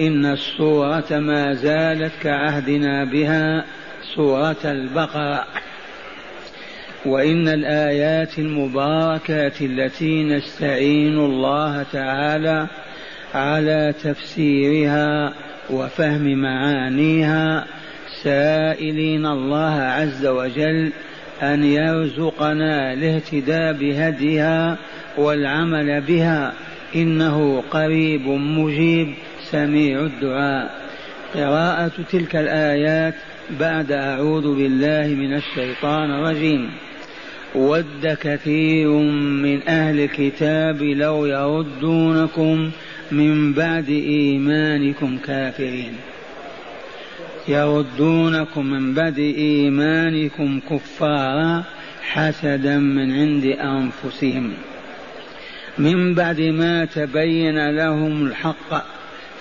إن السورة ما زالت كعهدنا بها سورة البقرة. وإن الآيات المباركات التي نستعين الله تعالى على تفسيرها وفهم معانيها سائلين الله عز وجل أن يرزقنا الاهتداء بهديها والعمل بها. إنه قريب مجيب سميع الدعاء. قراءة تلك الآيات بعد أعوذ بالله من الشيطان الرجيم. ود كثير من أهل الكتاب لو يردونكم من بعد إيمانكم كافرين. يردونكم من بعد إيمانكم كفارا حسدا من عند أنفسهم. من بعد ما تبين لهم الحق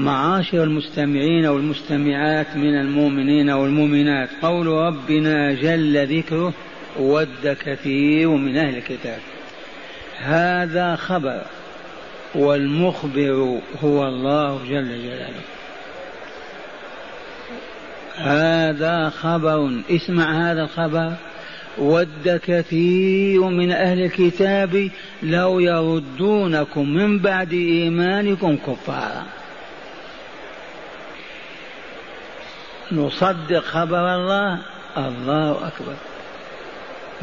معاشر المستمعين والمستمعات من المؤمنين والمؤمنات. قول ربنا جل ذكره ود كثير من أهل الكتاب. هذا خبر والمخبر هو الله جل جلاله. هذا خبر اسمع هذا الخبر ود كثير من أهل الكتاب لو يردونكم من بعد إيمانكم كفارا. نصدق خبر الله؟ الله أكبر.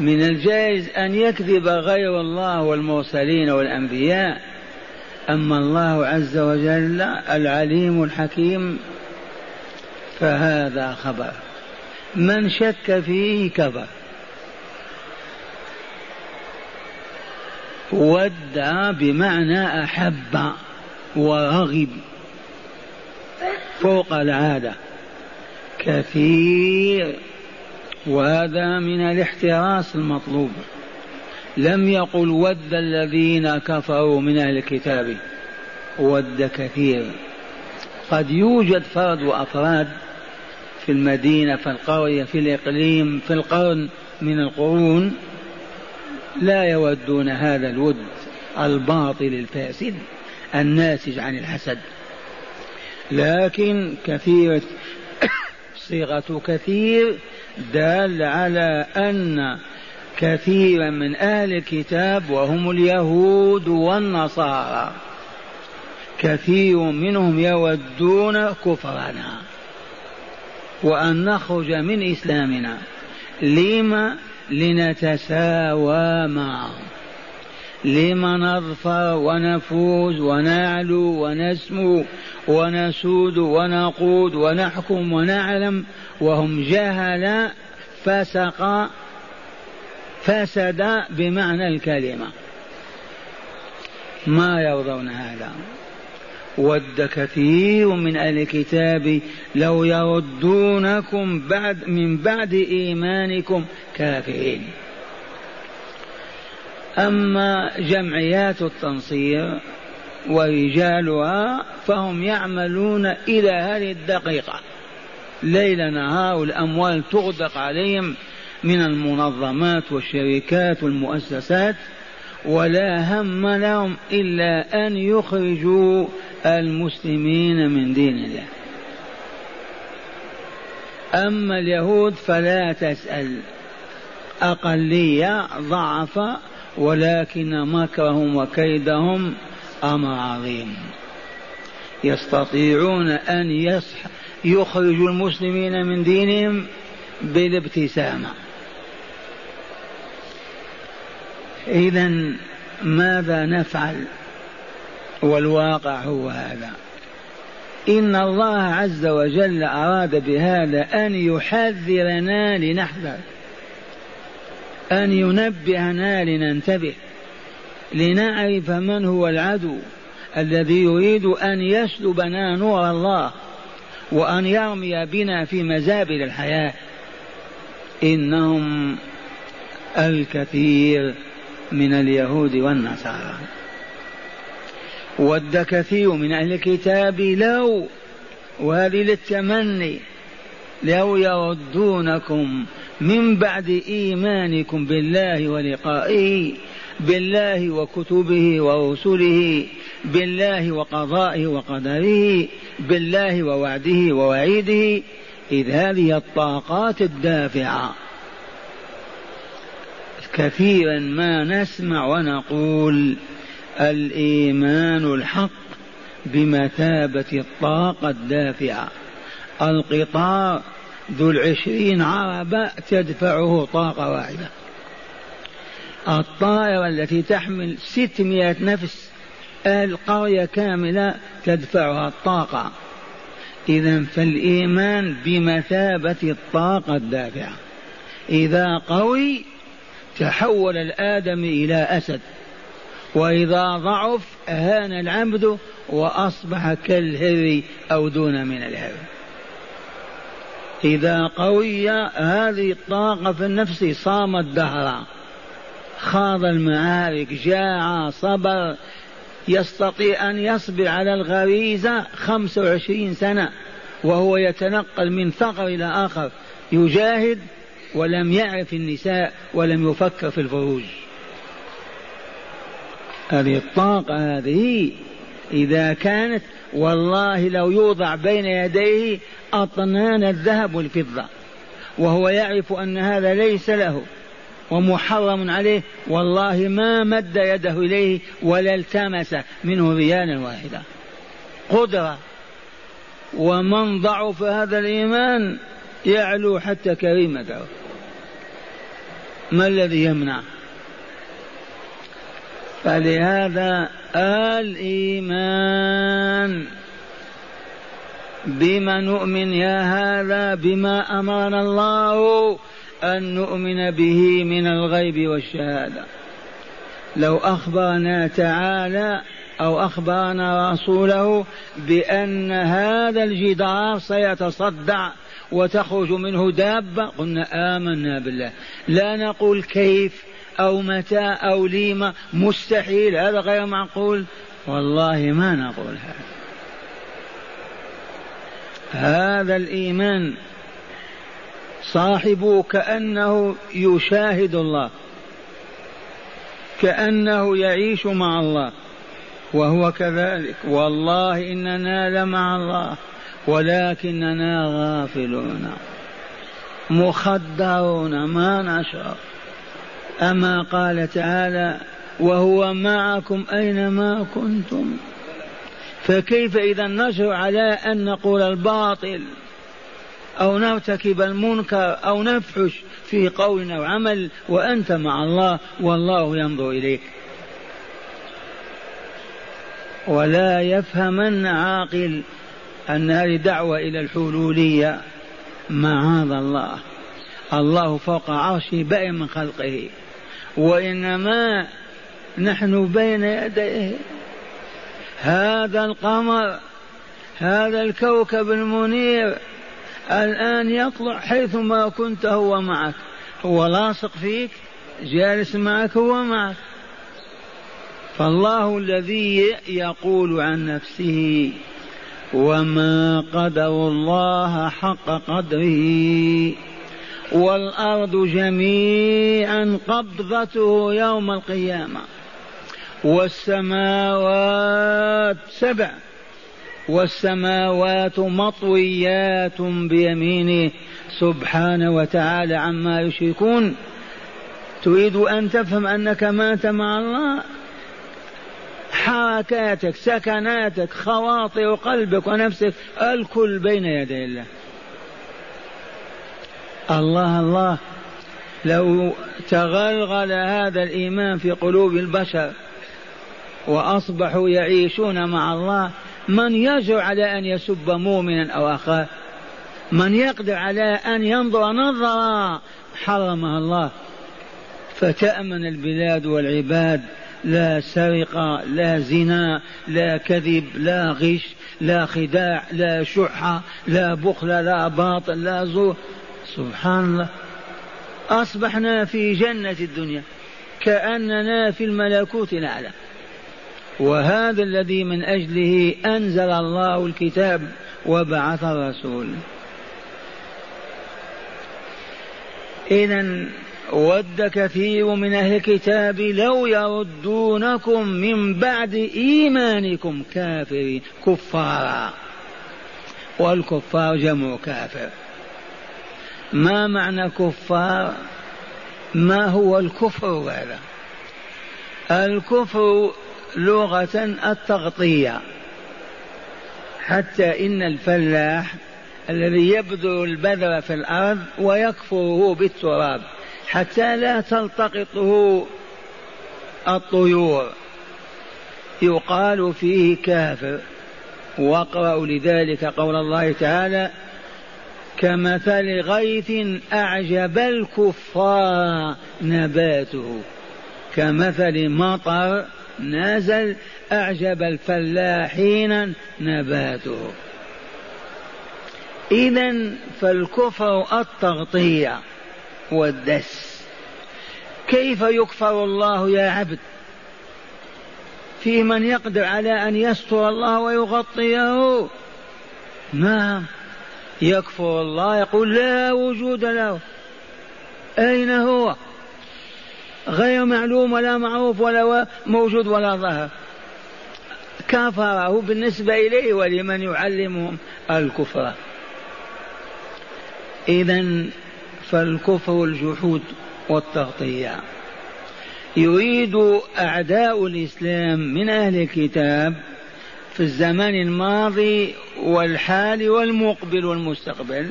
من الجائز أن يكذب غير الله والمرسلين والأنبياء أما الله عز وجل العليم الحكيم فهذا خبر. من شك فيه كفر. ودع بمعنى أحب ورغب فوق العادة. كثير وهذا من الاحتراس المطلوب. لم يقل ود الذين كفروا من أهل الكتاب ود كثير. قد يوجد فرد وأفراد في المدينة في القرية في الإقليم في القرن من القرون لا يودون هذا الود الباطل الفاسد الناتج عن الحسد. لكن كثير صيغة كثير دال على أن كثيرا من أهل الكتاب وهم اليهود والنصارى. كثير منهم يودون كفرنا. وأن نخرج من إسلامنا. لما؟ لنتساوى معهم لما نظفر ونفوز ونعلو ونسمو ونسود ونقود ونحكم ونعلم وهم جهل فسق فسد بمعنى الكلمة. ما يرضون هذا؟ ود كثير من أهل الكتاب لو يردونكم بعد من بعد إيمانكم كافرين. أما جمعيات التنصير ورجالها فهم يعملون إلى هذه الدقيقة. ليل نهار الأموال تغدق عليهم من المنظمات والشركات والمؤسسات ولا هم لهم إلا أن يخرجوا المسلمين من دين الله. أما اليهود فلا تسأل. أقلية ضعف ولكن مكرهم وكيدهم أمر عظيم. يستطيعون أن يصح يخرجوا المسلمين من دينهم بالابتسامة. إذا ماذا نفعل؟ والواقع هو هذا. إن الله عز وجل أراد بهذا أن يحذرنا لنحذر. أن ينبهنا لننتبه. لنعرف من هو العدو الذي يريد أن يسلبنا نور الله وأن يرمي بنا في مزابل الحياة. إنهم الكثير من اليهود والنصارى. ود كثير من أهل الكتاب لو وهذه للتمني لو يردونكم من بعد إيمانكم بالله ولقائه بالله وكتبه ورسله بالله وقضائه وقدره بالله ووعده ووعيده إذ هذه الطاقات الدافعة. كثيرا ما نسمع ونقول الإيمان الحق بمثابة الطاقة الدافعة. القطار ذو العشرين عربة تدفعه طاقة واحدة. الطائرة التي تحمل ستمائة نفس القرية كاملة تدفعها الطاقة. إذا فالإيمان بمثابة الطاقة الدافعة. إذا قوي تحول الآدم إلى أسد. وإذا ضعف أهان العبد وأصبح كالهري أو دون من الهري. إذا قوي هذه الطاقة في النفس صام الدهر خاض المعارك جاع صبر يستطيع أن يصبر على الغريزة خمس وعشرين سنة وهو يتنقل من ثغر إلى آخر. يجاهد ولم يعرف النساء ولم يفكر في الفروج. هذه الطاقة هذه إذا كانت والله لو يوضع بين يديه أطنان الذهب والفضة وهو يعرف أن هذا ليس له ومحرم عليه والله ما مد يده إليه ولا التمس منه ريالا واحدا. قدرة ومن ضعف هذا الإيمان يعلو حتى كريمته. ما الذي يمنع؟ فلهذا الإيمان بما نؤمن يا هذا بما أمرنا الله أن نؤمن به من الغيب والشهادة. لو أخبرنا تعالى أو أخبرنا رسوله بأن هذا الجدار سيتصدع وتخرج منه دابة قلنا آمنا بالله. لا نقول كيف أو متى أو ليما مستحيل هذا غير معقول. والله ما نقول هذا. هذا الإيمان صاحبه كأنه يشاهد الله كأنه يعيش مع الله وهو كذلك. والله إننا لمع الله ولكننا غافلون مخدرون ما نشعر. أما قال تعالى وهو معكم أينما كنتم فكيف إذا نشر على أن نقول الباطل أو نرتكب المنكر أو نفحش في قول وعمل وأنت مع الله والله ينظر إليك. ولا يفهمن عاقل أن هذه دعوة إلى الحلولية. معاذ الله. الله فوق عرشه بائن من خلقه. وإنما نحن بين يديه. هذا القمر هذا الكوكب المنير الآن يطلع حيثما كنت هو معك. هو لاصق فيك جالس معك هو معك. فالله الذي يقول عن نفسه وما قدر الله حق قدره. والأرض جميعا قبضته يوم القيامة. والسماوات سبع. والسماوات مطويات بيمينه. سبحانه وتعالى عما يشركون. تريد أن تفهم أنك مات مع الله؟ حركاتك سكناتك خواطر قلبك ونفسك الكل بين يدي الله. الله الله. لو تغلغل هذا الإيمان في قلوب البشر وأصبحوا يعيشون مع الله من يجر على أن يسب مؤمنا أو أخاه؟ من يقدر على أن ينظر نظرة؟ حرمها الله. فتأمن البلاد والعباد. لا سرقة لا زنا لا كذب لا غش لا خداع لا شحة لا بخل لا باطل لا زور. سبحان الله. أصبحنا في جنة الدنيا كأننا في الملكوت الأعلى. وهذا الذي من أجله أنزل الله الكتاب وبعث الرسول. إذا ود كثير من أهل الكتاب لو يردونكم من بعد إيمانكم كافرين كفارا. والكفار جمع كافر. ما معنى كفار ما هو الكفر هذا؟ الكفر لغة التغطية. حتى إن الفلاح الذي يبذر البذر في الأرض ويكفره بالتراب حتى لا تلتقطه الطيور. يقال فيه كافر. واقرأوا لذلك قول الله تعالى كمثل غيث أعجب الكفار نباته. كمثل مطر نزل أعجب الفلاحين نباته. إذا فالكفر التغطية والدس. كيف يكفر الله يا عبد؟ في من يقدر على أن يستر الله ويغطيه؟ نعم. يكفر الله يقول لا وجود له. أين هو؟ غير معلوم ولا معروف ولا موجود ولا ظهر كفره بالنسبة إليه ولمن يعلمهم الكفر. إذا فالكفر الجحود والتغطية. يريد أعداء الإسلام من أهل الكتاب في الزمان الماضي والحال والمقبل والمستقبل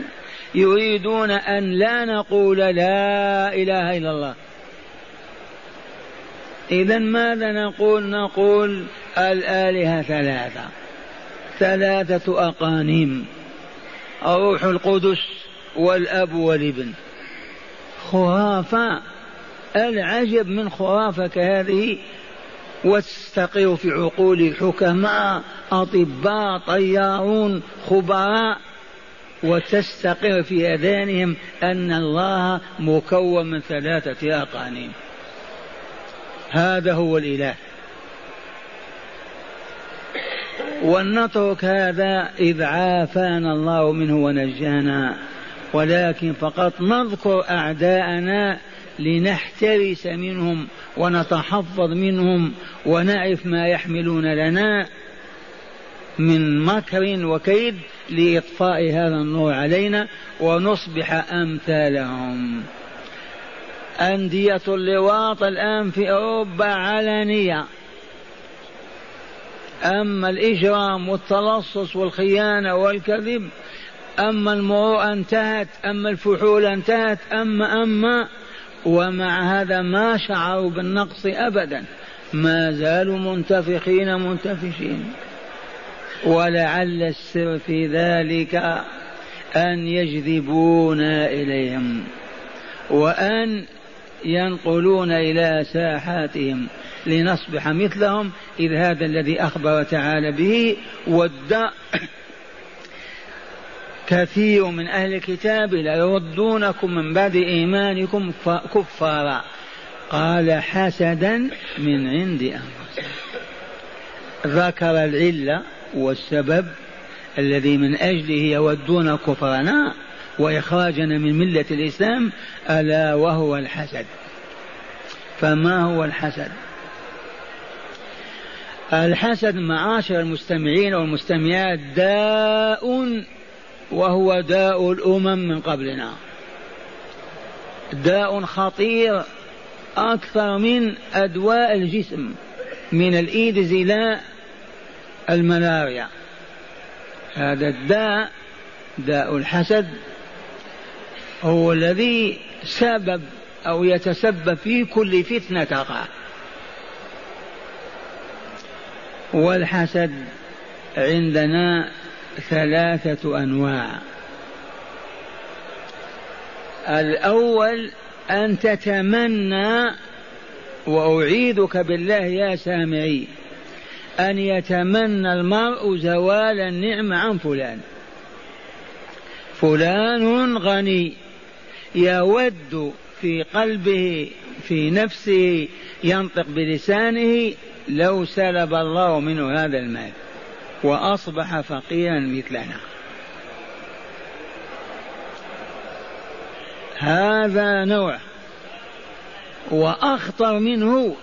يريدون أن لا نقول لا إله إلا الله. إذا ماذا نقول؟ نقول الآلهة ثلاثة. ثلاثة أقانيم. الروح القدس والأب والابن. خرافة. العجب من خرافة كهذه وتستقر في عقول حكماء أطباء طيارون خبراء وتستقر في أذانهم أن الله مكون من ثلاثة أقانيم. هذا هو الإله. ولنترك هذا إذ عافانا الله منه ونجانا ولكن فقط نذكر أعداءنا لنحترس منهم ونتحفظ منهم ونعرف ما يحملون لنا من مكر وكيد لإطفاء هذا النور علينا ونصبح أمثالهم. أندية اللواط الآن في أوروبا علنية. أما الإجرام والتلصص والخيانة والكذب أما المروءة انتهت أما الفحول انتهت أما أما ومع هذا ما شعروا بالنقص أبدا. ما زالوا منتفخين منتفشين. ولعل السر في ذلك أن يجذبونا إليهم. وأن ينقلون إلى ساحاتهم. لنصبح مثلهم إذ هذا الذي أخبر تعالى به. ود كثير من أهل الكتاب ليردونكم من بعد إيمانكم كفارا. قال حسدا من عند أنفسهم. ذكر العلة والسبب الذي من أجله يودون كفرنا وإخراجنا من ملة الإسلام ألا وهو الحسد. فما هو الحسد؟ الحسد معاشر المستمعين والمستمعات داء وهو داء الأمم من قبلنا. داء خطير أكثر من أدواء الجسم من الإيدز إلى الملاريا. هذا الداء داء الحسد هو الذي سبب أو يتسبب في كل فتنة تقع. والحسد عندنا ثلاثة أنواع. الأول أن تتمنى وأعيدك بالله يا سامعي أن يتمنى المرء زوال النعمة عن فلان. فلان غني يود في قلبه في نفسه ينطق بلسانه لو سلب الله منه هذا المال. وأصبح فقيرا مثلنا. هذا نوع. وأخطر منه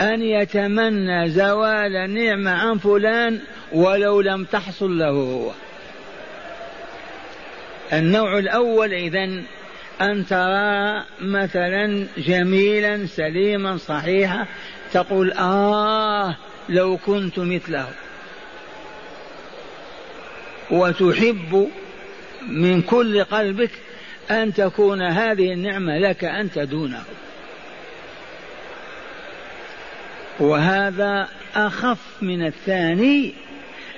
أن يتمنى زوال النعمة عن فلان ولو لم تحصل له هو. النوع الأول إذن أن ترى مثلا جميلا سليما صحيحا تقول آه لو كنت مثله. وتحب من كل قلبك أن تكون هذه النعمة لك أنت دونه. وهذا أخف من الثاني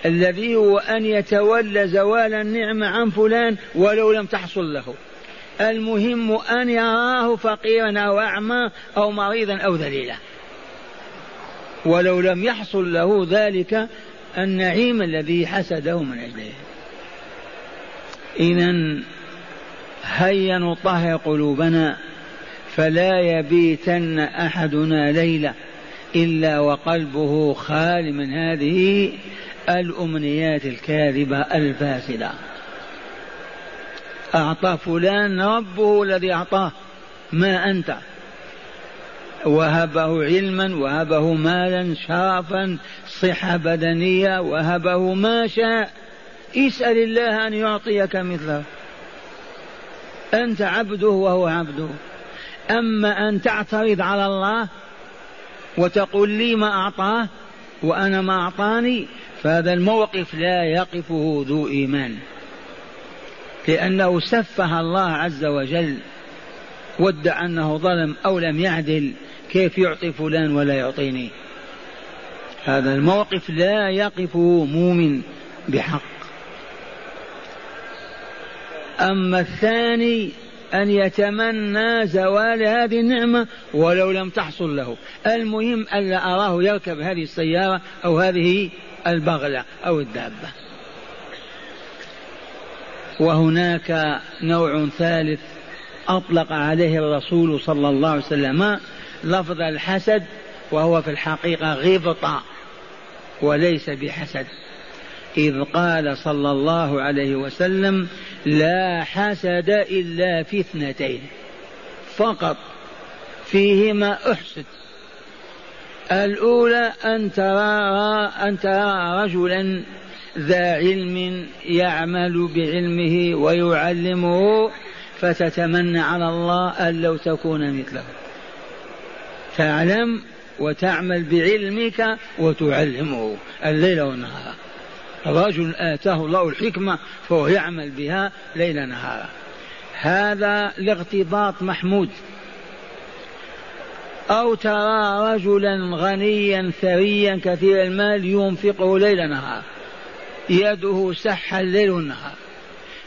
الذي هو أن يتولى زوال النعمة عن فلان ولو لم تحصل له. المهم أن يراه فقيرا أو أعمى أو مريضا أو ذليلا. ولو لم يحصل له ذلك النعيم الذي حسده من أجله. إذا هيا نطهر قلوبنا فلا يبيتن أحدنا ليلة إلا وقلبه خال من هذه الأمنيات الكاذبة الفاسدة. أعطى فلان ربه الذي أعطاه ما أنت؟ وهبه علما وهبه مالا شرفا صحة بدنية وهبه ما شاء. اسأل الله أن يعطيك مثله. أنت عبده وهو عبده. أما أن تعترض على الله وتقول لي ما أعطاه وأنا ما أعطاني فهذا الموقف لا يقفه ذو إيمان. لأنه سفه الله عز وجل ودع أنه ظلم أو لم يعدل. كيف يعطي فلان ولا يعطيني؟ هذا الموقف لا يقفه مؤمن بحق. أما الثاني أن يتمنى زوال هذه النعمة ولو لم تحصل له. المهم ألا أراه يركب هذه السيارة أو هذه البغلة أو الدابة. وهناك نوع ثالث أطلق عليه الرسول صلى الله عليه وسلم. لفظ الحسد وهو في الحقيقة غبطة وليس بحسد. إذ قال صلى الله عليه وسلم لا حسد إلا في اثنتين فقط فيهما أحسد. الأولى أن ترى أن ترى رجلا ذا علم يعمل بعلمه ويعلمه فتتمنى على الله أن لو تكون مثله. تعلم وتعمل بعلمك وتعلمه الليل والنهار. رجل آتاه الله الحكمة فهو يعمل بها ليل نهارا هذا الاغتباط محمود. أو ترى رجلا غنيا ثريا كثير المال ينفقه ليل نهار. يده سح الليل والنهار.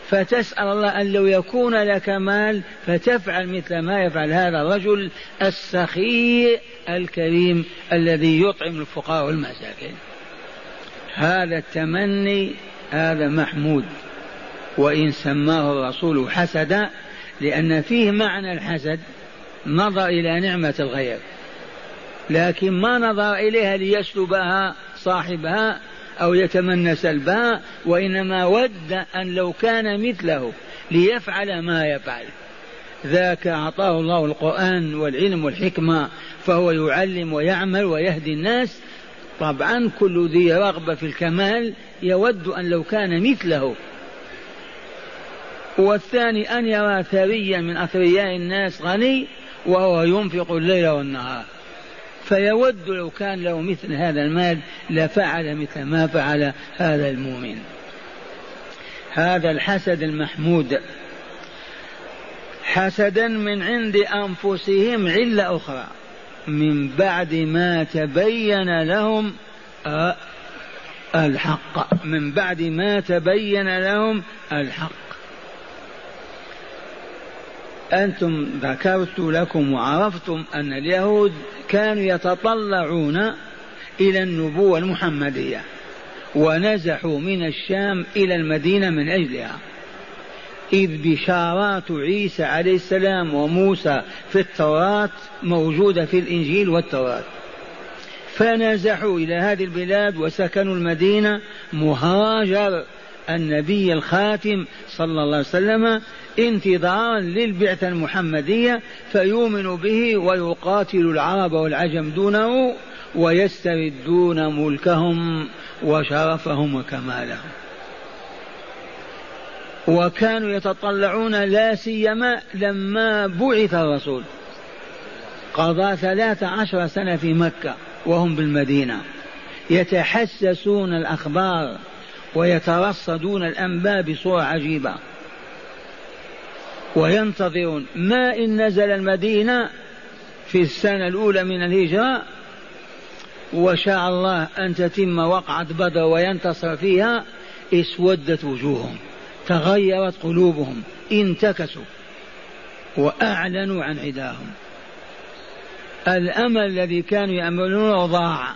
فتسأل الله أن لو يكون لك مال فتفعل مثل ما يفعل هذا الرجل السخي الكريم الذي يطعم الفقراء والمساكين. هذا التمني هذا محمود وإن سماه الرسول حسدا لأن فيه معنى الحسد نظر إلى نعمة الغير لكن ما نظر إليها ليسلبها صاحبها أو يتمنى سلبها وإنما ود أن لو كان مثله ليفعل ما يفعل. ذاك أعطاه الله القرآن والعلم والحكمة فهو يعلم ويعمل ويهدي الناس. طبعا كل ذي رغبة في الكمال يود أن لو كان مثله. والثاني أن يرى ثريا من أثرياء الناس غني وهو ينفق الليل والنهار. فيود لو كان له مثل هذا المال لفعل مثل ما فعل هذا المؤمن. هذا الحسد المحمود. حسدا من عند أنفسهم علة أخرى. من بعد ما تبين لهم الحق. من بعد ما تبين لهم الحق. أنتم ذكرت لكم وعرفتم أن اليهود كانوا يتطلعون إلى النبوة المحمدية ونزحوا من الشام إلى المدينة من أجلها. إذ بشارات عيسى عليه السلام وموسى في التوراة موجودة في الإنجيل والتوراة. فنزحوا إلى هذه البلاد وسكنوا المدينة مهاجر النبي الخاتم صلى الله عليه وسلم انتظارا للبعثة المحمدية فيؤمن به ويقاتل العرب والعجم دونه ويستردون ملكهم وشرفهم وكمالهم. وكانوا يتطلعون لا سيما لما بعث الرسول. قضى ثلاث عشر سنة في مكة وهم بالمدينة. يتحسسون الأخبار ويترصدون الأنباء بصورة عجيبة. وينتظرون ما إن نزل المدينة في السنة الأولى من الهجرة وشاء الله أن تتم وقعة بدر وينتصر فيها اسودت وجوههم تغيرت قلوبهم انتكسوا وأعلنوا عن عداهم الأمل الذي كانوا يأملونه ضاع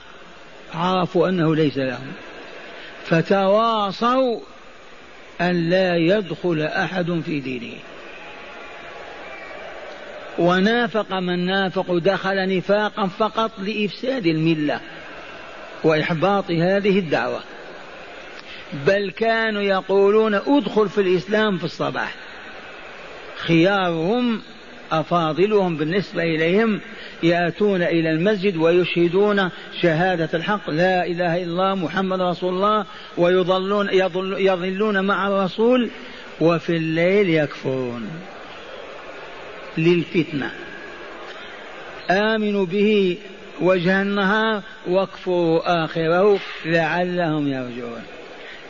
عرفوا أنه ليس لهم. فتواصوا أن لا يدخل أحد في دينه ونافق من نافق دخل نفاقا فقط لإفساد الملة وإحباط هذه الدعوة. بل كانوا يقولون ادخل في الإسلام في الصباح. خيارهم أفاضلهم بالنسبة إليهم يأتون إلى المسجد ويشهدون شهادة الحق لا إله إلا الله محمد رسول الله ويظلون يظل يظلون مع الرسول وفي الليل يكفرون. للفتنة. آمنوا به وجه النهار واكفروا آخره لعلهم يرجعون.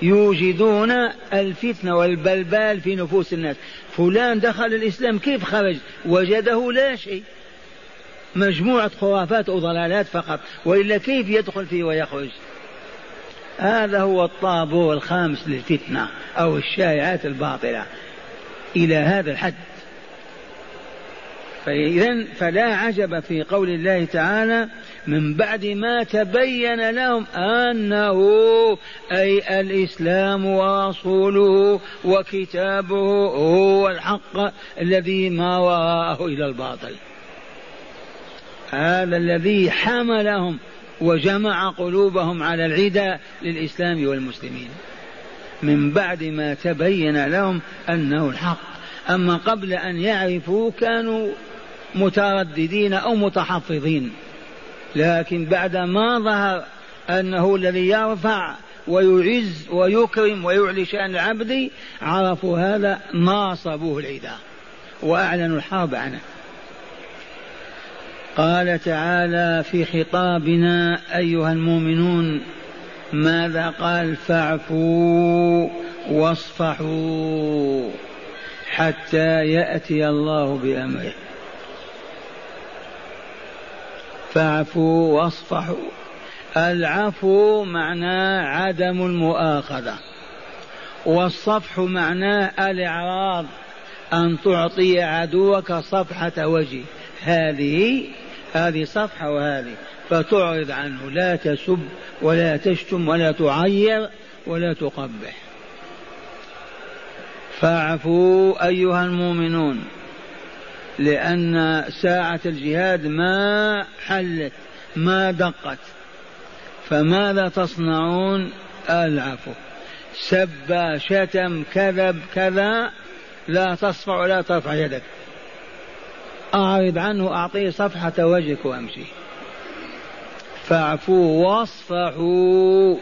يوجدون الفتنة والبلبال في نفوس الناس. فلان دخل الإسلام كيف خرج؟ وجده لا شيء. مجموعة خرافات وضلالات فقط. وإلا كيف يدخل فيه ويخرج؟ هذا هو الطابور الخامس للفتنة أو الشائعات الباطلة إلى هذا الحد. فإذا فلا عجب في قول الله تعالى من بعد ما تبين لهم أنه أي الإسلام ورسوله وكتابه هو الحق الذي ما وراءه إلى الباطل. هذا الذي حملهم وجمع قلوبهم على العداء للإسلام والمسلمين. من بعد ما تبين لهم أنه الحق. أما قبل أن يعرفوا كانوا مترددين أو متحفظين. لكن بعد ما ظهر أنه الذي يرفع ويعز ويكرم ويعلي شأن العبد عرفوا هذا ناصبوه العداء وأعلنوا الحرب عنه. قال تعالى في خطابنا أيها المؤمنون ماذا قال فاعفوا واصفحوا حتى يأتي الله بأمره. فاعفوا واصفحوا. العفو معناه عدم المؤاخذة. والصفح معناه الإعراض أن تعطي عدوك صفحة وجه هذه هذه صفحة وهذه. فتعرض عنه. لا تسب ولا تشتم ولا تعير ولا تقبح. فاعفوا أيها المؤمنون. لأن ساعة الجهاد ما حلت ما دقت. فماذا تصنعون؟ العفو سب شتم كذب كذا لا تصفع ولا ترفع يدك. أعرض عنه أعطيه صفحة وجهك وأمشي. فاعفوا واصفحوا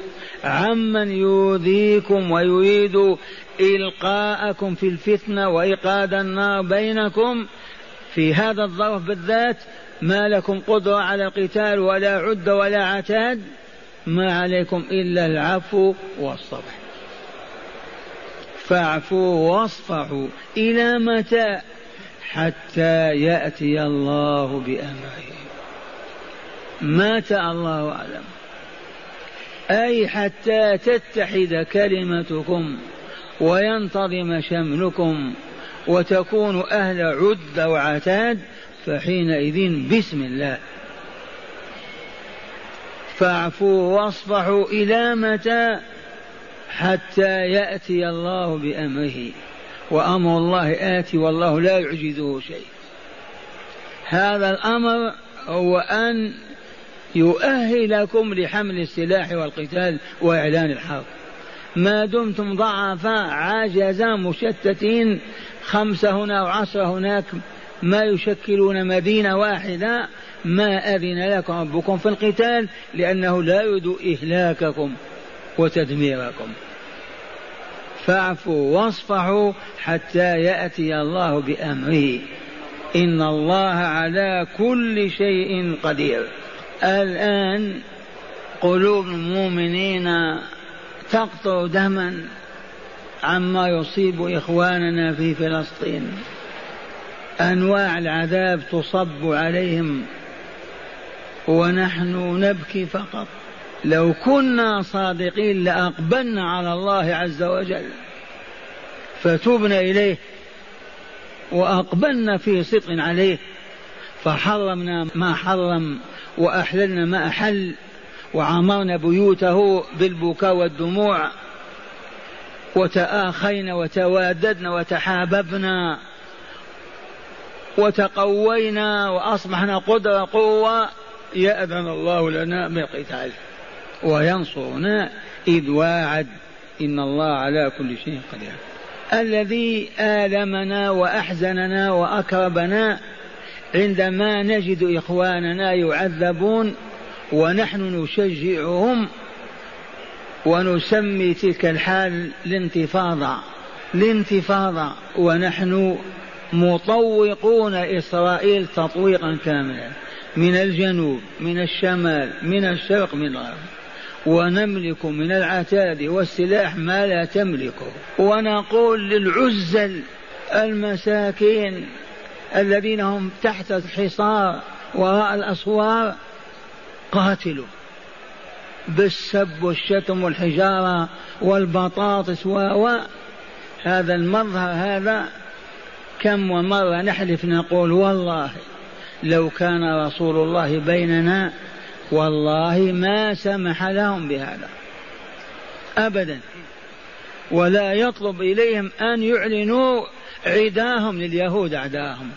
عمن يؤذيكم ويريد إلقاءكم في الفتنة وإيقاد النار بينكم. في هذا الظرف بالذات ما لكم قدرة على القتال ولا عدة ولا عتاد ما عليكم إلا العفو والصفح فاعفوا واصفحوا إلى متى حتى يأتي الله بأمره. مات الله أعلم. أي حتى تتحد كلمتكم وينتظم شملكم. وتكونوا أهل عد وعتاد فحينئذ بسم الله. فاعفوا واصفحوا إلى متى حتى يأتي الله بأمره. وأمر الله آتي والله لا يعجزه شيء. هذا الأمر هو أن يؤهلكم لحمل السلاح والقتال وإعلان الحرب. ما دمتم ضعفاء عاجزا مشتتين خمسة هنا وعشرة هناك ما يشكلون مدينة واحدة. ما أذن لكم ربكم في القتال؟ لأنه لا يريد إهلاككم وتدميركم. فاعفوا واصفحوا حتى يأتي الله بأمره. إن الله على كل شيء قدير. الآن قلوب المؤمنين تقطر دما. عما يصيب إخواننا في فلسطين. أنواع العذاب تصب عليهم ونحن نبكي فقط. لو كنا صادقين لأقبلنا على الله عز وجل فتبنا إليه وأقبلنا في صدق عليه فحرمنا ما حرم وأحللنا ما أحل وعمرنا بيوته بالبكاء والدموع. وتآخينا وتواددنا وتحاببنا وتقوينا وأصبحنا قدرة قوة يأذن الله لنا بالقتال وينصرنا إذ واعد إن الله على كل شيء قدير. الذي آلمنا وأحزننا وأكربنا عندما نجد إخواننا يعذبون ونحن نشجعهم ونسمي تلك الحال الانتفاضة الانتفاضة ونحن مطوقون إسرائيل تطويقا كاملا من الجنوب من الشمال من الشرق من الغرب. ونملك من العتاد والسلاح ما لا تملكه. ونقول للعزل المساكين الذين هم تحت الحصار وراء الأسوار قاتلوا. بالسب والشتم والحجارة والبطاطس و هذا المظهر هذا كم ومرة نحلف نقول والله لو كان رسول الله بيننا والله ما سمح لهم بهذا. أبدا. ولا يطلب إليهم أن يعلنوا عداهم لليهود أعداهم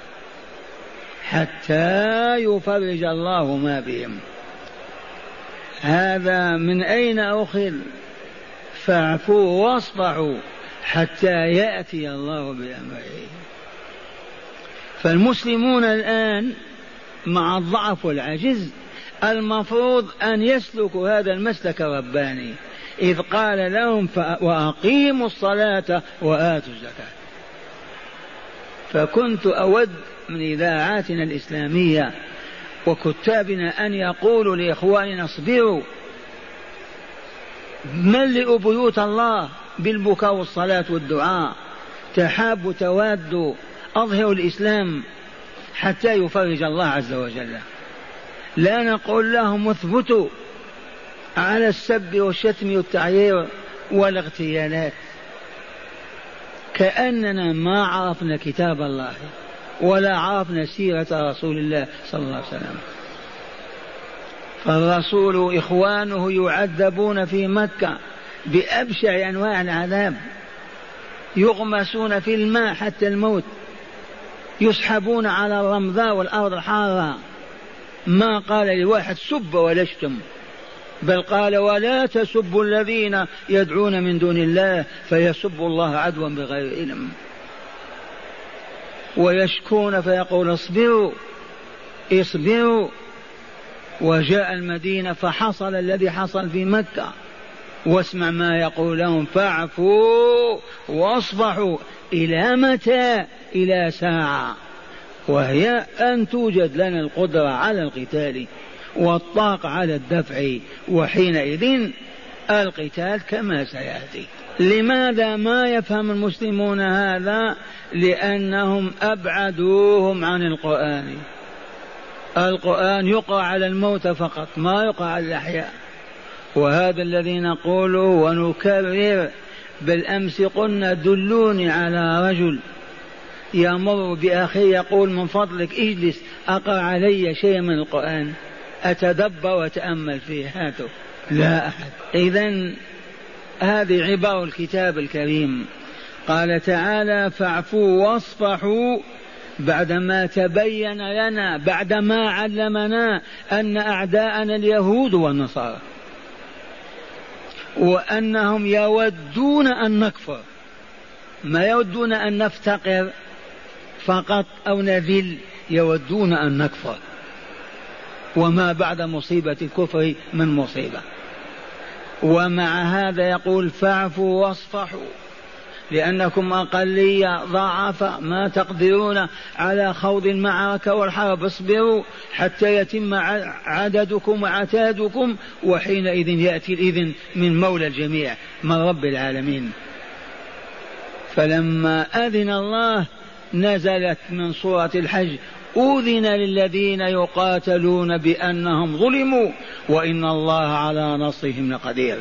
حتى يفرج الله ما بهم. هذا من أين أخذ؟ فاعفوا واصفحوا حتى يأتي الله بأمره. فالمسلمون الآن مع الضعف والعجز المفروض أن يسلكوا هذا المسلك الرباني. إذ قال لهم وأقيموا الصلاة وآتوا الزكاة. فكنت أود من إذاعاتنا الإسلامية وكتابنا أن يقولوا لإخواننا اصبروا. ملئوا بيوت الله بالبكاء والصلاة والدعاء. تحابوا توادوا أظهروا الإسلام حتى يفرج الله عز وجل. لا نقول لهم اثبتوا على السب والشتم والتعيير والاغتيالات. كأننا ما عرفنا كتاب الله. ولا عرفنا سيرة رسول الله صلى الله عليه وسلم. فالرسول إخوانه يعذبون في مكة بأبشع أنواع العذاب. يغمسون في الماء حتى الموت. يسحبون على الرمضاء والأرض الحارة ما قال لواحد سب ولا اشتم بل قال ولا تسبوا الذين يدعون من دون الله فيسبوا الله عدوا بغير علم. ويشكون فيقول اصبروا اصبروا. وجاء المدينة فحصل الذي حصل في مكة. واسمع ما يقول لهم فاعفوا واصبحوا. إلى متى؟ إلى ساعة. وهي أن توجد لنا القدرة على القتال والطاقة على الدفع. وحينئذ القتال كما سيأتي. لماذا ما يفهم المسلمون هذا؟ لأنهم أبعدوهم عن القرآن. القرآن يقرأ على الموت فقط ما يقرأ على الأحياء. وهذا الذي نقوله ونكرر بالأمس قلنا دلوني على رجل يمر بأخيه يقول من فضلك اجلس أقرأ علي شيء من القرآن أتدبر وأتأمل فيه. هاته لا أحد. إذا هذه عبارة الكتاب الكريم. قال تعالى فاعفوا واصفحوا بعدما تبين لنا بعدما علمنا أن أعداءنا اليهود والنصارى وأنهم يودون أن نكفر. ما يودون أن نفتقر فقط أو نذل يودون أن نكفر. وما بعد مصيبة الكفر من مصيبة. ومع هذا يقول فاعفوا واصفحوا لأنكم أقلية ضعفاء ما تقدرون على خوض المعركة والحرب. اصبروا حتى يتم عددكم وعتادكم وحينئذ يأتي الإذن من مولى الجميع من رب العالمين. فلما أذن الله نزلت من سورة الحج أذن للذين يقاتلون بأنهم ظلموا وإن الله على نصرهم لقدير.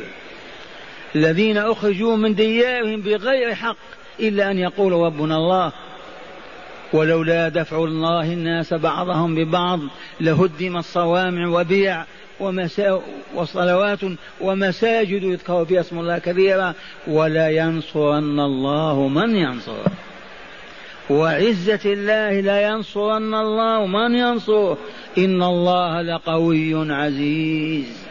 الذين أخرجوا من ديارهم بغير حق إلا أن يقولوا ربنا الله. ولولا دفع الله الناس بعضهم ببعض لهدم الصوامع وبيع ومسا وصلوات ومساجد يذكر فيها اسم الله كثيرا ولا ينصرن الله من ينصره. وعزة الله لا ينصرن الله. من ينصره إن الله لقوي عزيز.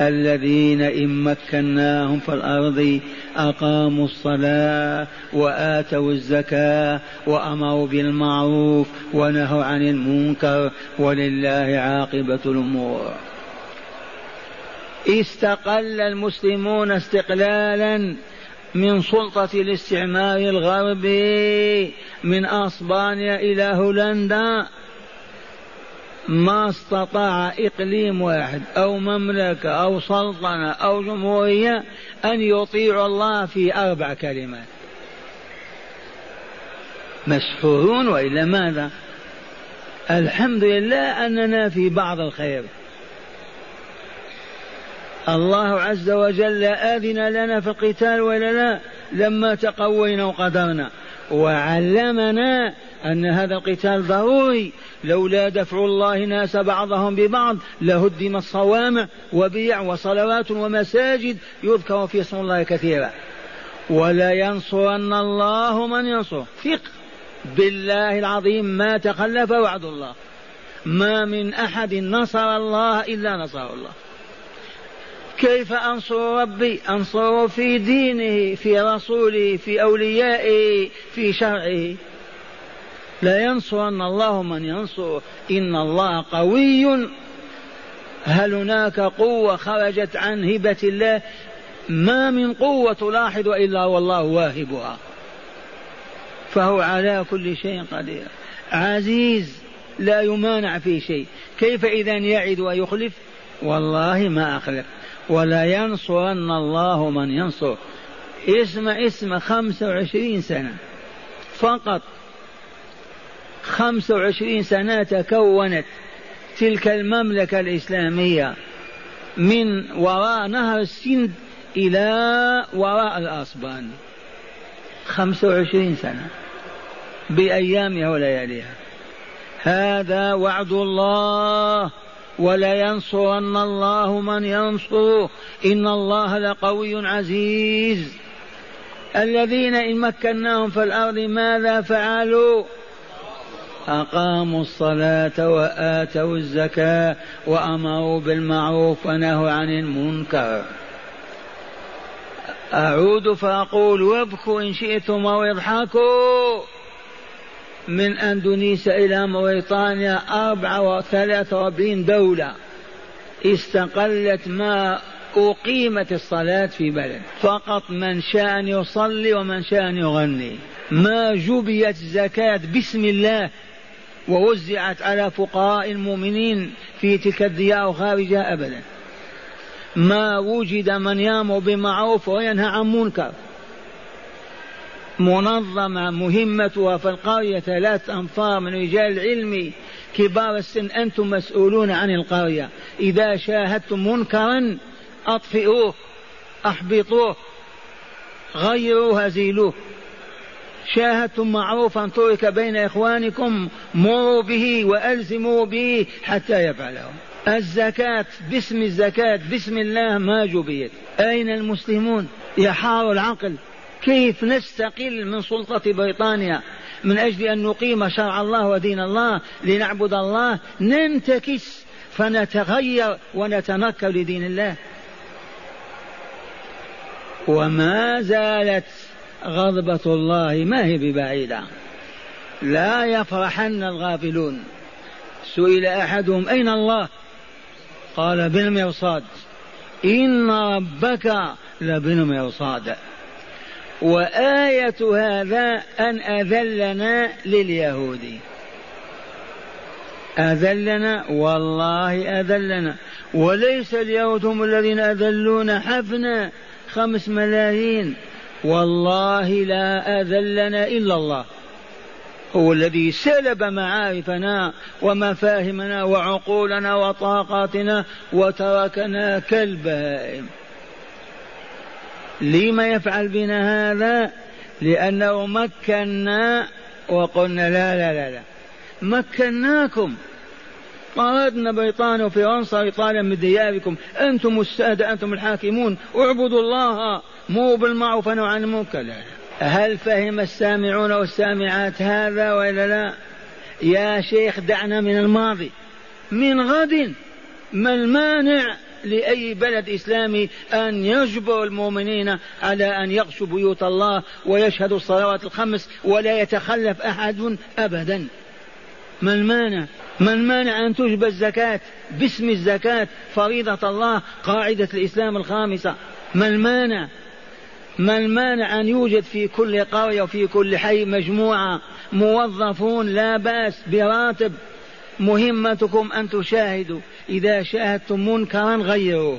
الذين إن مكناهم في الأرض أقاموا الصلاة وآتوا الزكاة وأمروا بالمعروف ونهوا عن المنكر ولله عاقبة الأمور. استقل المسلمون استقلالا. من سلطة الاستعمار الغربي من أسبانيا إلى هولندا. ما استطاع إقليم واحد أو مملكة أو سلطنة أو جمهورية أن يطيع الله في أربع كلمات. مسحورون وإلا ماذا؟ الحمد لله أننا في بعض الخير. الله عز وجل آذن لنا في القتال ولا لا؟ لما تقوينا وقدرنا. وعلمنا أن هذا القتال ضروري. لولا دفع الله الناس بعضهم ببعض لهدم الصوامع وبيع وصلوات ومساجد يذكر في اسم الله كثيرا. ولا ينصرن الله من ينصر ثق بالله العظيم ما تخلف وعد الله. ما من أحد نصر الله إلا نصر الله. كيف أنصر ربي؟ انصره في دينه في رسوله في أوليائه في شرعه. لا ينصرن الله من ينصر. إن الله قوي. هل هناك قوة خرجت عن هبة الله؟ ما من قوة تلاحظ إلا والله واهبها. فهو على كل شيء قدير. عزيز لا يمانع في شيء. كيف إذا يعد ويخلف؟ والله ما أخلف. ولا ينصرن الله من ينصر. اسم اسم خمسة وعشرين سنة. فقط خمس وعشرين سنة تكونت تلك المملكة الإسلامية من وراء نهر السند إلى وراء الأصبان خمس وعشرين سنة. بأيامها ولياليها هذا وعد الله. ولينصرن الله من ينصره. إن الله لقوي عزيز. الذين إن مكناهم في الأرض ماذا فعلوا؟ أقاموا الصلاة وآتوا الزكاة وأمروا بالمعروف ونهوا عن المنكر. أعود فأقول وابكوا إن شئتم واضحكوا من أندونيسيا إلى وثلاثة وأربعين دولة استقلت ما أقيمت الصلاة في بلد. فقط من شاء أن يصلي ومن شاء أن يغني. ما جبيت زكاة بسم الله ووزعت على فقراء المؤمنين في تلك الديار خارجها أبدا. ما وجد من يامر بمعروف وينهى عن منكر. منظمة مهمتها في القرية ثلاث أنفار من رجال العلم كبار السن. أنتم مسؤولون عن القرية. إذا شاهدتم منكرا أطفئوه أحبطوه غيروه زيلوه شاهدتم معروفا ترك بين إخوانكم مروا به وألزموا به حتى يفعله. الزكاة باسم الزكاة بسم الله ما جبيت. أين المسلمون؟ يحار العقل. كيف نستقل من سلطة بريطانيا من أجل أن نقيم شرع الله ودين الله لنعبد الله ننتكس فنتغير ونتنكر لدين الله. وما زالت غضبة الله ما هي ببعيدة. لا يفرحن الغافلون. سئل أحدهم أين الله؟ قال بالمرصاد إن ربك لبالمرصاد وآية هذا أن أذلنا لليهود. أذلنا والله أذلنا. وليس اليهود هم الذين أذلون حفنا خمس ملايين. والله لا أذلنا إلا الله. هو الذي سلب معارفنا ومفاهمنا وعقولنا وطاقاتنا وتركنا كالبهائم. لما يفعل بنا هذا؟ لأنه مكنا وقلنا لا لا لا لا. مكناكم. طردنا بريطانيا وفرنسا وإيطاليا من دياركم. أنتم السادة أنتم الحاكمون. اعبدوا الله. مو بالمعروف عن المنكر. لا هل فهم السامعون والسامعات هذا وإلا لا؟ يا شيخ دعنا من الماضي. من غد. ما المانع لأي بلد إسلامي أن يجبر المؤمنين على أن يغشوا بيوت الله ويشهدوا الصلوات الخمس ولا يتخلف أحد أبدا. ما المانع ما المانع أن تجبى الزكاة باسم الزكاة فريضة الله قاعدة الإسلام الخامسة؟ ما المانع ما المانع أن يوجد في كل قرية وفي كل حي مجموعة موظفون لا بأس براتب مهمتكم أن تشاهدوا. إذا شاهدتم منكرا غيروه.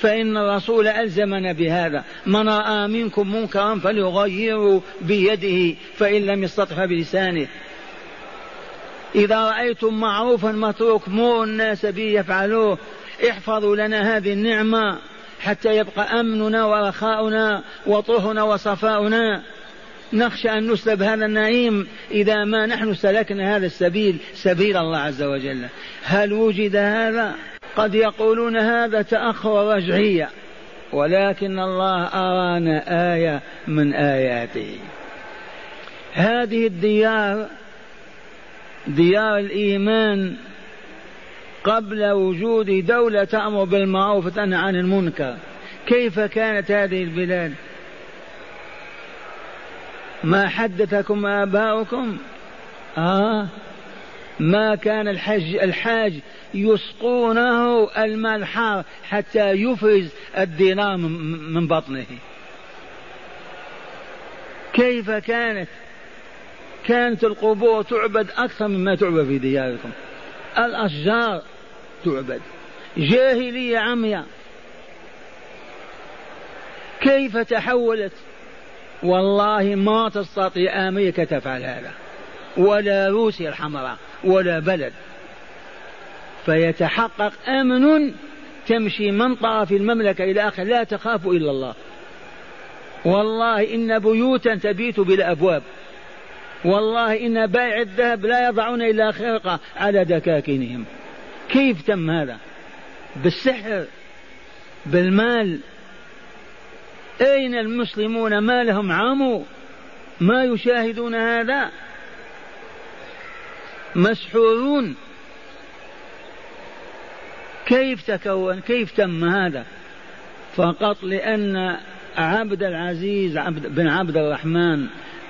فإن الرسول ألزمنا بهذا. من رأى منكم منكرا فليغيره بيده فإن لم يستطع بلسانه إذا رأيتم معروفا متروك مروا الناس به يفعلوه. احفظوا لنا هذه النعمة حتى يبقى أمننا ورخاؤنا وطهنا وصفاؤنا. نخشى أن نسلب هذا النعيم إذا ما نحن سلكنا هذا السبيل سبيل الله عز وجل. هل وجد هذا؟ قد يقولون هذا تأخر رجعية ولكن الله أرانا آية من آياته. هذه الديار ديار الإيمان قبل وجود دولة تأمر بالمعروف وتنهى عن المنكر. كيف كانت هذه البلاد؟ ما حدثكم آباؤكم؟ آه. ما كان الحج الحاج يسقونه الماء الحار حتى يفرز الدينار من بطنه. كيف كانت؟ كانت القبور تعبد أكثر مما تعبد في دياركم. الأشجار تعبد. جاهلية عمياء. كيف تحولت؟ والله ما تستطيع أمريكا تفعل هذا. ولا روسيا الحمراء ولا بلد. فيتحقق أمن تمشي من طرف المملكة إلى آخر لا تخاف إلا الله. والله إن بيوتا تبيت بلا أبواب. والله إن بائع الذهب لا يضعون إلا خرقة على دكاكينهم كيف تم هذا؟ بالسحر بالمال. أين المسلمون؟ ما لهم عموا ما يشاهدون هذا؟ مسحورون. كيف تكون؟ كيف تم هذا؟ فقط لأن عبد العزيز عبد بن عبد الرحمن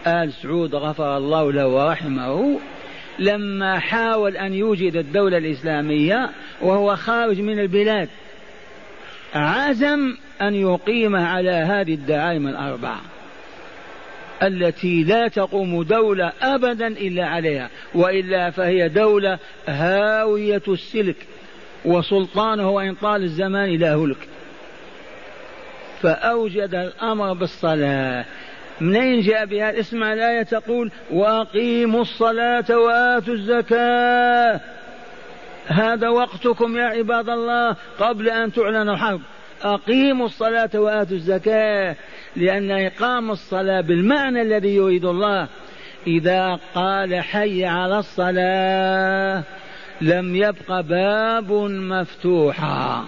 آل سعود غفر الله له ورحمه لما حاول أن يوجد الدولة الإسلامية وهو خارج من البلاد عزم أن يقيمها على هذه الدعائم الأربعة التي لا تقوم دولة أبدا إلا عليها وإلا فهي دولة هاوية السلك وسلطانه وإن طال الزمان لا هلك. فأوجد الأمر بالصلاة. منين جاء بها اسمع الآية تقول وأقيموا الصلاة وآتوا الزكاة. هذا وقتكم يا عباد الله قبل أن تعلن الحرب. أقيموا الصلاة وآتوا الزكاة لأن إقام الصلاة بالمعنى الذي يريد الله. إذا قال حي على الصلاة لم يبق باب مفتوحا.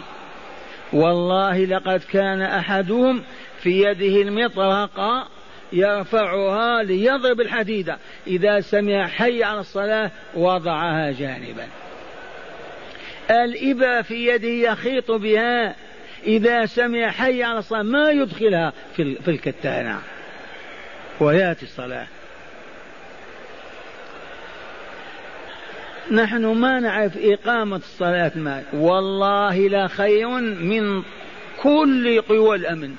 والله لقد كان أحدهم في يده المطرقة يرفعها ليضرب الحديدة إذا سمع حي على الصلاة وضعها جانبا. الإبرة في يده يخيط بها. إذا سمع حي على الصلاة ما يدخلها في الكتانة. ويأتي الصلاة. نحن ما نعرف إقامة الصلاة ما. والله لا خير من كل قوى الأمن.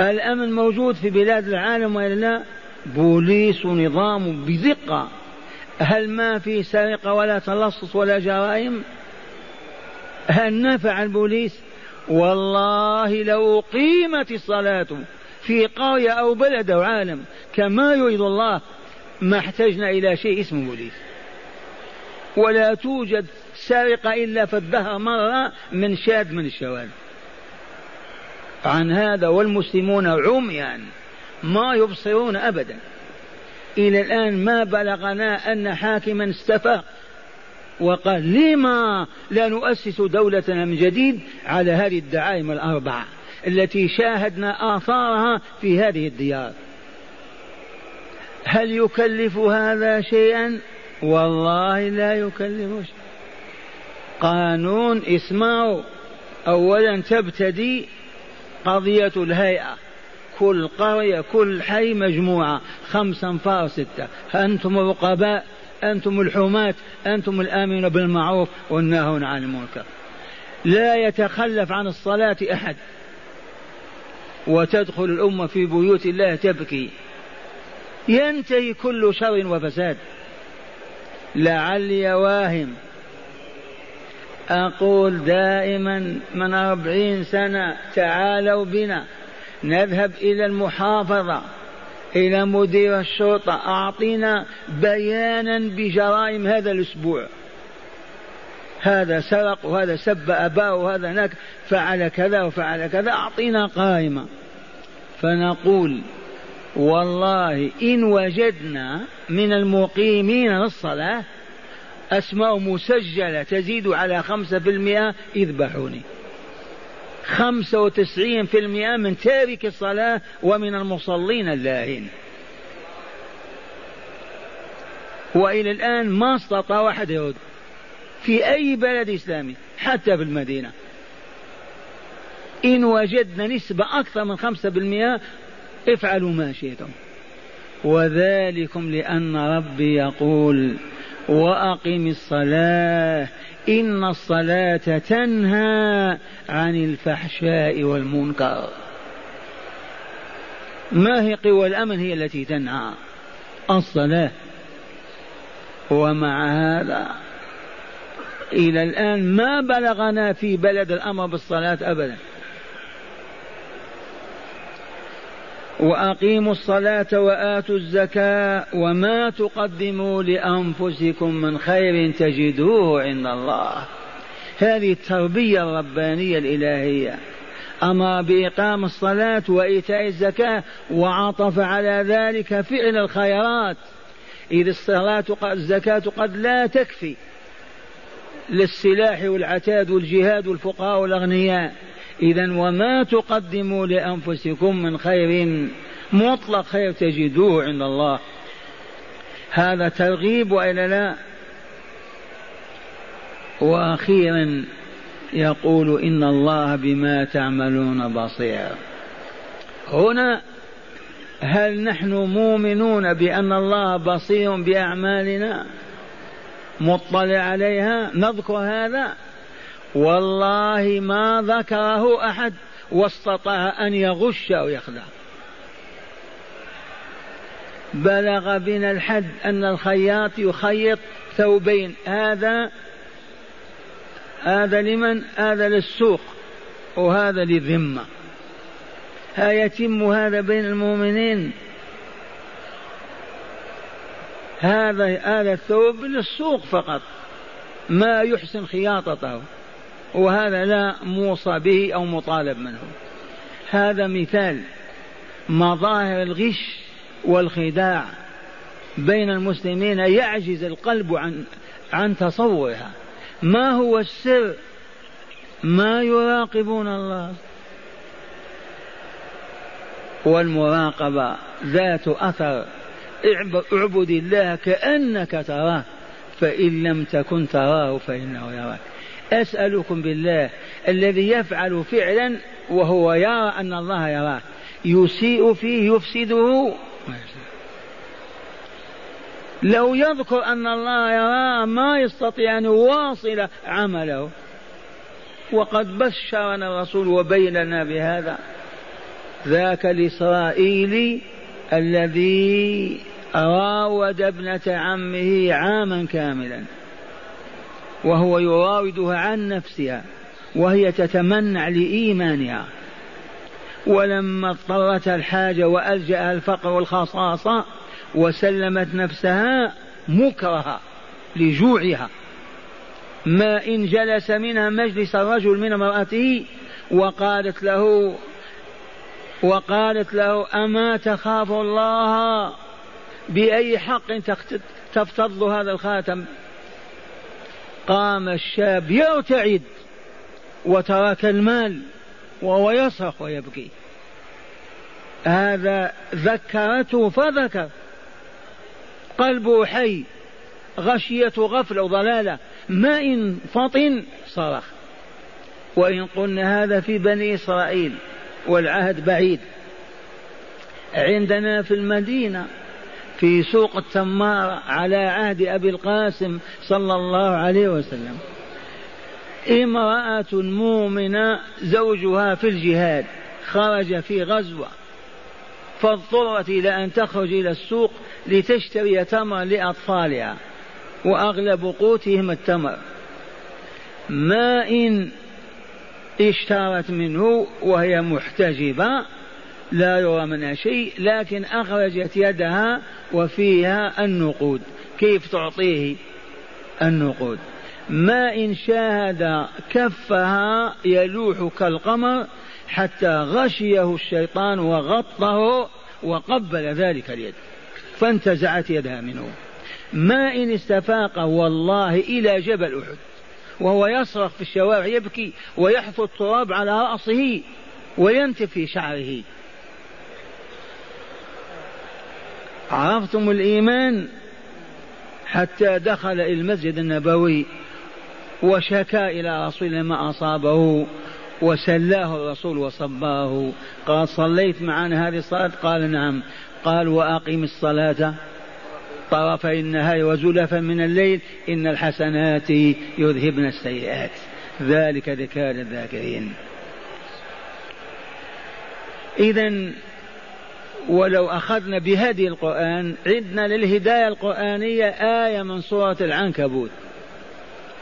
الأمن موجود في بلاد العالم ولا لا؟ بوليس ونظام بدقة هل ما في سرقة ولا تلصص ولا جرائم؟ هل نفع البوليس؟ والله لو قيمت الصلاة في قرية أو بلد أو عالم كما يريد الله ما احتجنا إلى شيء اسمه بوليس. ولا توجد سرقة إلا في الدهر مرة من شاد من الشوارع عن هذا والمسلمون عميا ما يبصرون أبدا. إلى الآن ما بلغنا أن حاكما استفاق. وقال لما لا نؤسس دولتنا من جديد على هذه الدعائم الأربعة التي شاهدنا آثارها في هذه الديار. هل يكلف هذا شيئا؟ والله لا يكلف شيئا. قانون اسمعوا أولا تبتدي قضية الهيئة. كل قرية كل حي مجموعة. خمسة أنفار ستة. أنتم الرقباء أنتم الحماة أنتم الآمنون بالمعروف والناهون عن المنكر. لا يتخلف عن الصلاة أحد. وتدخل الأمة في بيوت الله تبكي. ينتهي كل شر وفساد. لعلي واهم. أقول دائما من أربعين سنة تعالوا بنا. نذهب إلى المحافظة. إلى مدير الشرطة أعطينا بيانا بجرائم هذا الأسبوع. هذا سرق وهذا سب أباه وهذا نك فعل كذا وفعل كذا أعطينا قائمة. فنقول والله إن وجدنا من المقيمين للصلاة أسماء مسجلة تزيد على خمسة في المئة إذبحوني. خمسة وتسعين في المئة من تارك الصلاة ومن المصلين اللاهين. وإلى الآن ما استطاع واحد يرد في أي بلد إسلامي حتى في المدينة. إن وجدنا نسبة أكثر من خمسة بالمئة افعلوا ما شئتم. وذلكم لأن ربي يقول وأقم الصلاة. إن الصلاة تنهى عن الفحشاء والمنكر. ما هي قوى الأمن هي التي تنهى الصلاة. ومع هذا إلى الآن ما بلغنا في بلد الأمر بالصلاة أبدا. وأقيموا الصلاة وآتوا الزكاة وما تقدموا لأنفسكم من خير تجدوه عند الله. هذه التربية الربانية الإلهية. أمر بإقام الصلاة وإيتاء الزكاة وعطف على ذلك فعل الخيرات إذ الصلاة الزكاة قد لا تكفي للسلاح والعتاد والجهاد والفقراء والأغنياء. إذا وما تقدموا لأنفسكم من خير مطلق خير تجدوه عند الله. هذا ترغيب وإلا لا؟ وأخيرا يقول إن الله بما تعملون بصير. هنا هل نحن مؤمنون بأن الله بصير بأعمالنا؟ مطلع عليها؟ نذكر هذا؟ والله ما ذكره أحد واستطاع أن يغش أو يخدع. بلغ بنا الحد أن الخياط يخيط ثوبين. هذا هذا لمن؟ هذا للسوق وهذا للذمة. يتم هذا بين المؤمنين؟ هذا هذا الثوب للسوق فقط ما يحسن خياطته. وهذا لا موصى به أو مطالب منه. هذا مثال مظاهر الغش والخداع بين المسلمين يعجز القلب عن عن تصورها. ما هو السر؟ ما يراقبون الله. والمراقبة ذات أثر. اعبد الله كأنك تراه فإن لم تكن تراه فإنه يراك. أسألكم بالله الذي يفعل فعلا وهو يرى أن الله يراه. يسيء فيه يفسده. لو يذكر أن الله يراه ما يستطيع أن يواصل عمله. وقد بشرنا الرسول وبين لنا بهذا. ذاك الإسرائيلي الذي راود ابنة عمه عاما كاملا. وهو يراودها عن نفسها وهي تتمنع لإيمانها. ولما اضطرت الحاجة وألجأ الفقر والخصاصة وسلمت نفسها مكرهة لجوعها. ما إن جلس منها مجلس الرجل من امرأته وقالت له وقالت له أما تخاف الله بأي حق تفتض هذا الخاتم؟ قام الشاب يرتعد وترك المال وهو يصرخ ويبكي. هذا ذكرته فذكر. قلبه حي غشيته غفلة وضلالة ما إن فطن صرخ. وإن قلنا هذا في بني إسرائيل والعهد بعيد. عندنا في المدينة في سوق التمار على عهد أبي القاسم صلى الله عليه وسلم. امرأة مؤمنة زوجها في الجهاد خرج في غزوة فاضطرت إلى أن تخرج إلى السوق لتشتري تمرا لأطفالها وأغلب قوتهم التمر. ما إن اشترت منه وهي محتجبة لا يرى منها شيء لكن أخرجت يدها وفيها النقود. كيف تعطيه النقود؟ ما إن شاهد كفها يلوح كالقمر حتى غشيه الشيطان وغطه وقبل ذلك اليد. فانتزعت يدها منه. ما إن استفاق والله إلى جبل أحد. وهو يصرخ في الشوارع يبكي ويحثو التراب على رأسه وينتف في شعره. عرفتم الإيمان حتى دخل إلى المسجد النبوي وشكا إلى رسول ما أصابه وسلاه الرسول وصباه. قال صليت معنا هذه الصلاة؟ قال نعم. قال وأقم الصلاة. طرفي النهار وزلفا من الليل. إن الحسنات يذهبن السيئات. ذلك ذكر الذاكرين. إذا ولو أخذنا بهدي القرآن عدنا للهداية القرآنية آية من سورة العنكبوت.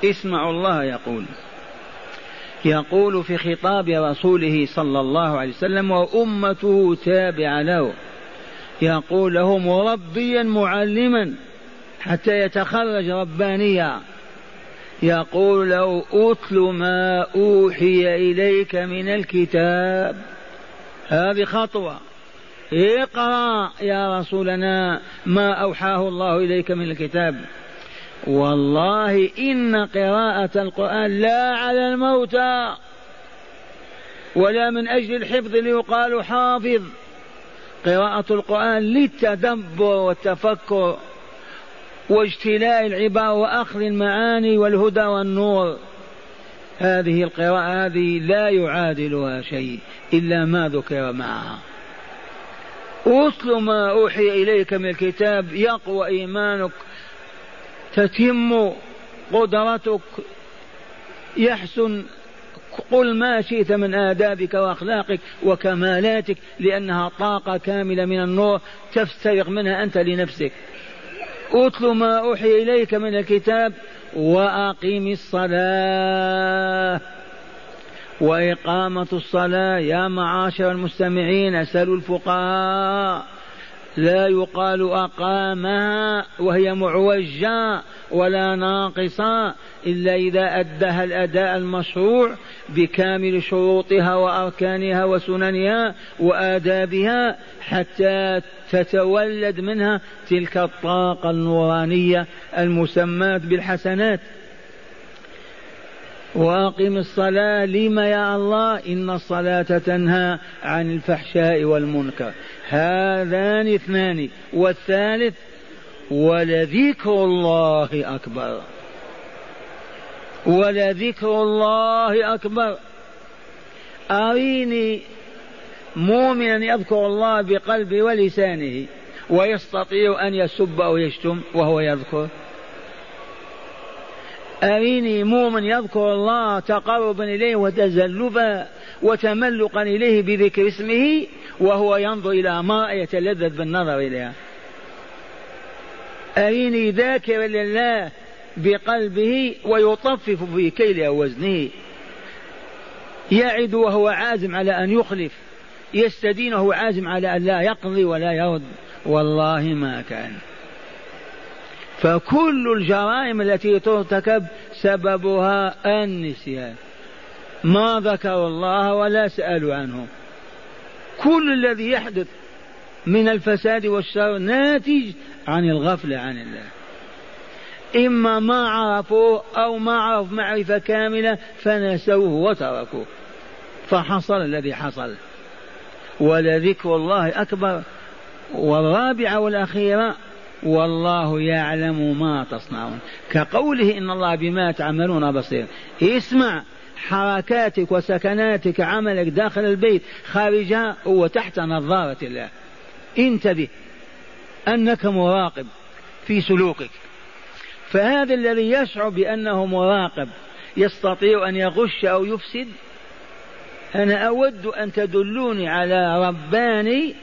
اسمعوا الله يقول. يقول في خطاب رسوله صلى الله عليه وسلم وأمته تابعة له. يقول له مربيا معلما حتى يتخرج ربانيا. يقول له أتل ما أوحي إليك من الكتاب. هذه خطوة. اقرأ يا رسولنا ما أوحاه الله إليك من الكتاب. والله إن قراءة القرآن لا على الموتى ولا من أجل الحفظ ليقال حافظ. قراءة القرآن للتدبر والتفكر واجتلاء العبارة وأخذ المعاني والهدى والنور. هذه القراءة هذه لا يعادلها شيء إلا ما ذكر معها. أتل ما أوحي إليك من الكتاب يقوى إيمانك تتم قدرتك يحسن قل ما شئت من آدابك وأخلاقك وكمالاتك لأنها طاقة كاملة من النور تفترق منها أنت لنفسك. أتل ما أوحي إليك من الكتاب وأقم الصلاة. وإقامة الصلاة يا معاشر المستمعين اسألوا الفقهاء. لا يقال أقامها وهي معوجة ولا ناقصة إلا إذا أداها الأداء المشروع بكامل شروطها وأركانها وسننها وآدابها حتى تتولد منها تلك الطاقة النورانية المسماة بالحسنات. واقم الصلاة. لم يا الله؟ إن الصلاة تنهى عن الفحشاء والمنكر. هذان اثنان. والثالث ولذكر الله أكبر. ولذكر الله أكبر. أريني مؤمنا يذكر الله بقلبه ولسانه ويستطيع أن يسب أو يشتم وهو يذكر؟ أريني مؤمن يذكر الله تقربا إليه وتزلفا وتملقا إليه بذكر اسمه وهو ينظر إلى امراه يتلذذ بالنظر إليها أريني ذاكرا لله بقلبه ويطفف في كيل وزنه. يعد وهو عازم على أن يخلف. يستدين وهو عازم على أن لا يقضي ولا يرد. والله ما كان. فكل الجرائم التي ترتكب سببها النسيان. ما ذكروا الله ولا سألوا عنه كل الذي يحدث من الفساد والشر ناتج عن الغفلة عن الله. إما ما عرفوه أو ما عرف معرفة كاملة فنسوه وتركوه. فحصل الذي حصل. ولذكر الله أكبر. والرابعة والأخيرة والله يعلم ما تصنعون. كقوله إن الله بما تعملون بصير. اسمع حركاتك وسكناتك عملك داخل البيت خارجها هو تحت نظارة الله. انتبه أنك مراقب في سلوكك. فهذا الذي يشعر بأنه مراقب يستطيع أن يغش أو يفسد أنا أود أن تدلوني على رباني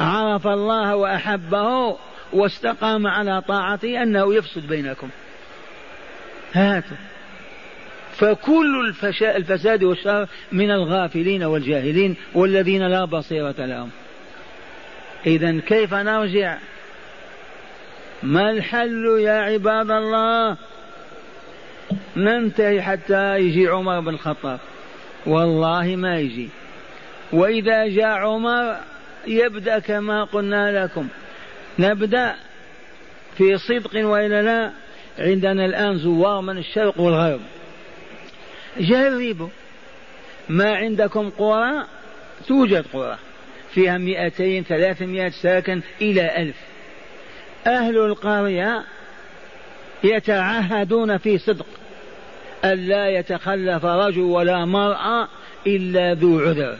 عرف الله وأحبه. واستقام على طاعته أنه يفسد بينكم. هاتوا. فكل الفساد والشر من الغافلين والجاهلين والذين لا بصيرة لهم. إذا كيف نرجع؟ ما الحل يا عباد الله؟ ننتهي حتى يجي عمر بن الخطاب. والله ما يجي. وإذا جاء عمر يبدأ كما قلنا لكم. نبدأ في صدق وإلا لا عندنا الآن زوار من الشرق والغرب. جربوا. ما عندكم قرى توجد قرى. فيها مئتين ثلاثمائة ساكن إلى ألف. أهل القرية يتعهدون في صدق. ألا يتخلف رجل ولا مرأة إلا ذو عذر.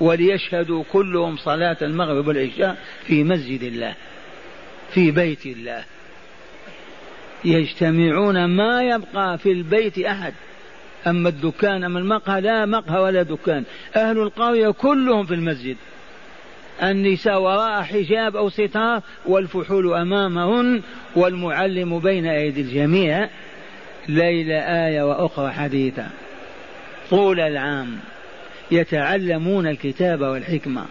وليشهدوا كلهم صلاة المغرب والعشاء في مسجد الله. في بيت الله. يجتمعون ما يبقى في البيت أحد. أما الدكان أما المقهى لا مقهى ولا دكان. أهل القرية كلهم في المسجد. النساء وراء حجاب أو ستار والفحول أمامهن والمعلم بين أيدي الجميع. ليلة آية وأخرى حديثة طول العام يتعلمون الكتاب والحكمة.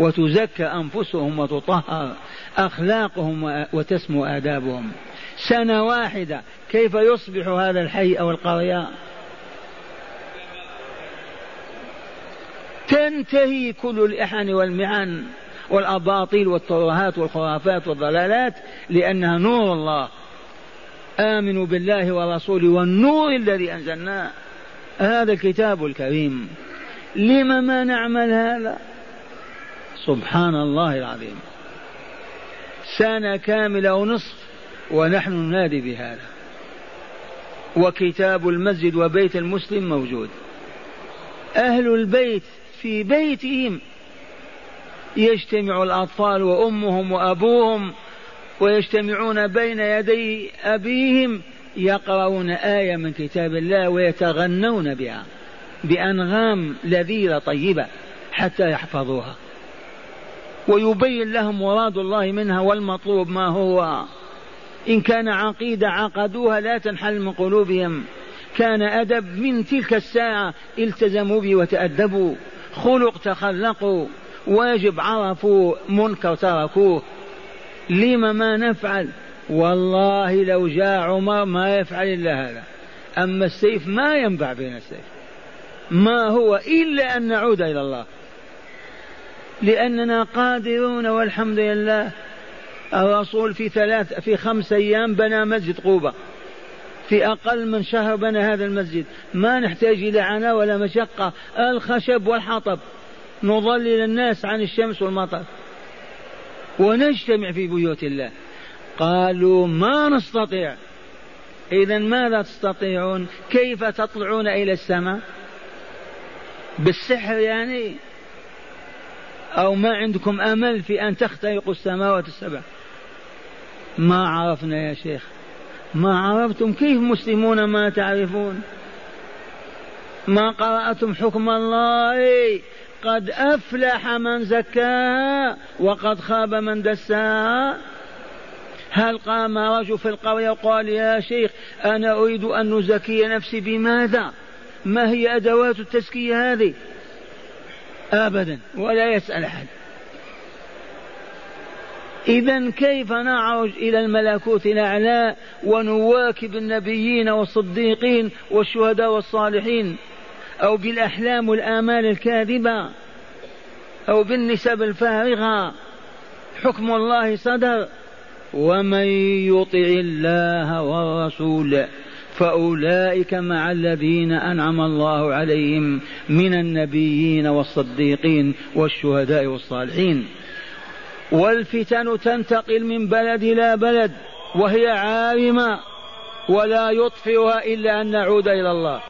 وتزكى أنفسهم وتطهر أخلاقهم وتسمو آدابهم. سنة واحدة كيف يصبح هذا الحي أو القرية؟ تنتهي كل الإحن والمعن والأباطيل والترهات والخرافات والضلالات لأنها نور الله. آمنوا بالله ورسوله والنور الذي أنزلناه. هذا الكتاب الكريم. لم ما نعمل هذا؟ سبحان الله العظيم. سنة كاملة ونصف ونحن ننادي بهذا. وكتاب المسجد وبيت المسلم موجود. أهل البيت في بيتهم يجتمع الأطفال وأمهم وأبوهم ويجتمعون بين يدي أبيهم يقرؤون آية من كتاب الله ويتغنون بها بأنغام لذيذة طيبة حتى يحفظوها. ويبين لهم مراد الله منها والمطلوب ما هو. إن كان عقيدة عقدوها لا تنحل من قلوبهم. كان أدب من تلك الساعة التزموا به وتأدبوا. خلق تخلقوا. واجب عرفوا منكر تركوه. لما ما نفعل؟ والله لو جاء عمر ما يفعل إلا هذا. أما السيف ما ينبع بين السيف. ما هو إلا أن نعود إلى الله. لأننا قادرون والحمد لله. الرسول في ثلاث في خمس أيام بنى مسجد قوبة. في أقل من شهر بنى هذا المسجد. ما نحتاج إلى عناء ولا مشقة. الخشب والحطب. نظلل الناس عن الشمس والمطر. ونجتمع في بيوت الله. قالوا ما نستطيع. إذا ماذا تستطيعون؟ كيف تطلعون إلى السماء؟ بالسحر يعني؟ أو ما عندكم أمل في أن تخترقوا السماوات السبع؟ ما عرفنا يا شيخ. ما عرفتم كيف مسلمون ما تعرفون؟ ما قرأتم حكم الله؟ قد أفلح من زكاها وقد خاب من دساها هل قام رجل في القرية وقال يا شيخ أنا أريد أن نزكي نفسي بماذا؟ ما هي أدوات التزكية هذه؟ أبدا. ولا يسأل أحد. إذا كيف نعرج إلى الملكوت الأعلى ونواكب النبيين والصديقين والشهداء والصالحين؟ أو بالأحلام والآمال الكاذبة؟ أو بالنسب الفارغة؟ حكم الله صدر. ومن يطع الله والرسول فأولئك مع الذين أنعم الله عليهم من النبيين والصديقين والشهداء والصالحين. والفتن تنتقل من بلد إلى بلد وهي عارمة ولا يطفئها إلا أن نعود إلى الله.